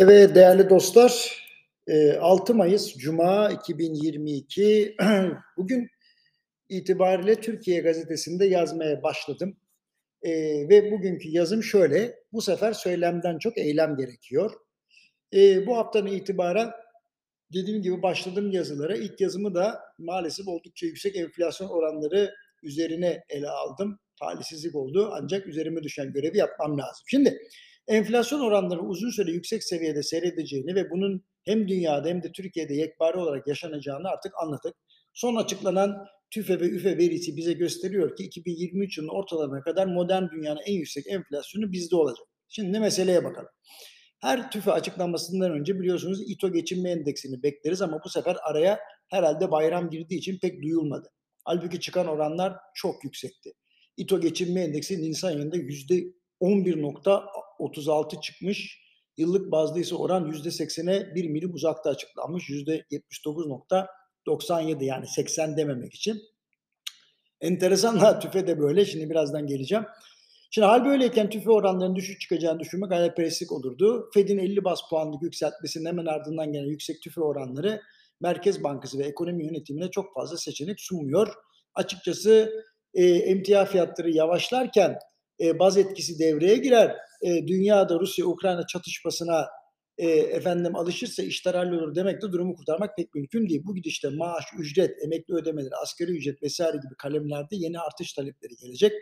Evet değerli dostlar, eee, 6 Mayıs Cuma 2022. Bugün itibariyle Türkiye Gazetesi'nde yazmaya başladım. Eee, ve bugünkü yazım şöyle, bu sefer söylemden çok eylem gerekiyor. Eee, bu haftadan itibaren dediğim gibi başladım yazılara. İlk yazımı da maalesef oldukça yüksek enflasyon oranları üzerine ele aldım. Talihsizlik oldu ancak üzerime düşen görevi yapmam lazım. Şimdi enflasyon oranları uzun süre yüksek seviyede seyredeceğini ve bunun hem dünyada hem de Türkiye'de yekpare olarak yaşanacağını artık anladık. Son açıklanan TÜFE ve ÜFE verisi bize gösteriyor ki 2023 yılının ortalarına kadar modern dünyanın en yüksek enflasyonu bizde olacak. Şimdi meseleye bakalım. Her TÜFE açıklamasından önce biliyorsunuz İTO geçinme endeksini bekleriz ama bu sefer araya herhalde bayram girdiği için pek duyulmadı. Halbuki çıkan oranlar çok yüksekti. İTO geçinme endeksi Nisan ayında %11.6 36 çıkmış. Yıllık bazda ise oran %80'e 1 milim uzakta açıklanmış. %79.97 yani 80 dememek için. Enteresan ha tüfe de böyle. Şimdi birazdan geleceğim. Şimdi hal böyleyken tüfe oranlarının düşük çıkacağını düşünmek hayalperestlik olurdu. Fed'in 50 bas puanlık yükseltmesinin hemen ardından gelen yüksek tüfe oranları Merkez Bankası ve ekonomi yönetimine çok fazla seçenek sunmuyor. Açıkçası e, emtia fiyatları yavaşlarken e, baz etkisi devreye girer. E, dünyada Rusya-Ukrayna çatışmasına e, efendim alışırsa işler hallolur demek de durumu kurtarmak pek mümkün değil. Bu gidişte maaş, ücret, emekli ödemeleri, asgari ücret vesaire gibi kalemlerde yeni artış talepleri gelecek.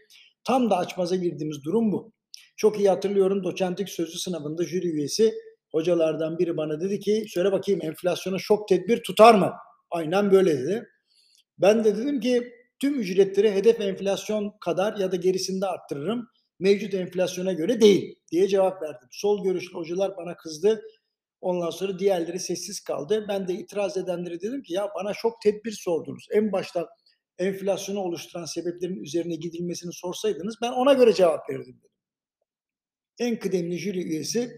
Tam da açmaza girdiğimiz durum bu. Çok iyi hatırlıyorum doçentlik sözlü sınavında jüri üyesi hocalardan biri bana dedi ki söyle bakayım enflasyona şok tedbir tutar mı? Aynen böyle dedi. Ben de dedim ki tüm ücretleri hedef enflasyon kadar ya da gerisinde arttırırım. Mevcut enflasyona göre değil diye cevap verdim. Sol görüşlü hocalar bana kızdı. Ondan sonra diğerleri sessiz kaldı. Ben de itiraz edenlere dedim ki ya bana şok tedbir sordunuz. En başta enflasyonu oluşturan sebeplerin üzerine gidilmesini sorsaydınız ben ona göre cevap verirdim dedim. En kıdemli jüri üyesi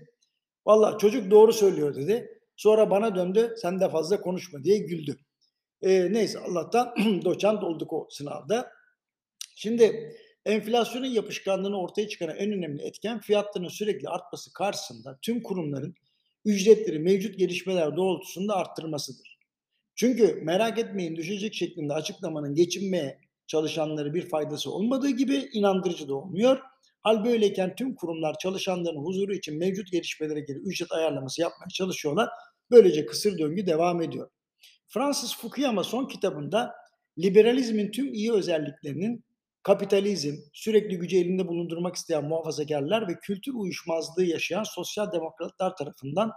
valla çocuk doğru söylüyor dedi. Sonra bana döndü sen de fazla konuşma diye güldü. E, neyse Allah'tan doçent olduk o sınavda. Şimdi enflasyonun yapışkanlığını ortaya çıkaran en önemli etken fiyatların sürekli artması karşısında tüm kurumların ücretleri mevcut gelişmeler doğrultusunda arttırmasıdır. Çünkü merak etmeyin düşecek şeklinde açıklamanın geçinmeye çalışanları bir faydası olmadığı gibi inandırıcı da olmuyor. Hal böyleyken tüm kurumlar çalışanların huzuru için mevcut gelişmelere göre ücret ayarlaması yapmaya çalışıyorlar. Böylece kısır döngü devam ediyor. Francis Fukuyama son kitabında liberalizmin tüm iyi özelliklerinin kapitalizm, sürekli gücü elinde bulundurmak isteyen muhafazakarlar ve kültür uyuşmazlığı yaşayan sosyal demokratlar tarafından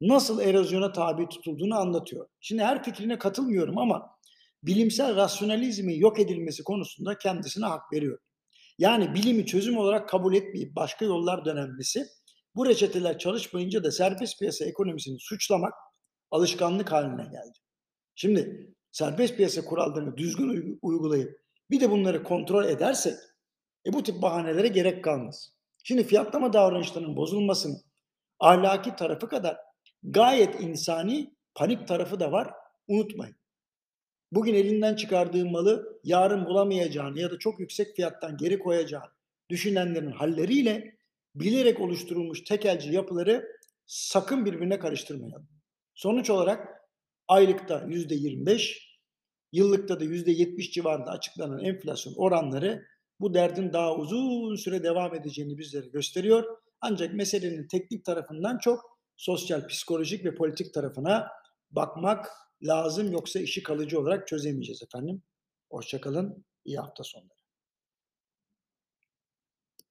nasıl erozyona tabi tutulduğunu anlatıyor. Şimdi her fikrine katılmıyorum ama bilimsel rasyonalizmin yok edilmesi konusunda kendisine hak veriyor. Yani bilimi çözüm olarak kabul etmeyip başka yollar denenmesi, bu reçeteler çalışmayınca da serbest piyasa ekonomisini suçlamak alışkanlık haline geldi. Şimdi serbest piyasa kurallarını düzgün uygulayıp bir de bunları kontrol edersek e, bu tip bahanelere gerek kalmaz. Şimdi fiyatlama davranışlarının bozulmasının ahlaki tarafı kadar gayet insani panik tarafı da var. Unutmayın. Bugün elinden çıkardığı malı yarın bulamayacağını ya da çok yüksek fiyattan geri koyacağını düşünenlerin halleriyle bilerek oluşturulmuş tekelci yapıları sakın birbirine karıştırmayalım. Sonuç olarak aylıkta yüzde 25, yıllıkta da yüzde 70 civarında açıklanan enflasyon oranları bu derdin daha uzun süre devam edeceğini bizlere gösteriyor. Ancak meselenin teknik tarafından çok sosyal, psikolojik ve politik tarafına bakmak lazım. Yoksa işi kalıcı olarak çözemeyeceğiz efendim. Hoşçakalın, iyi hafta sonları.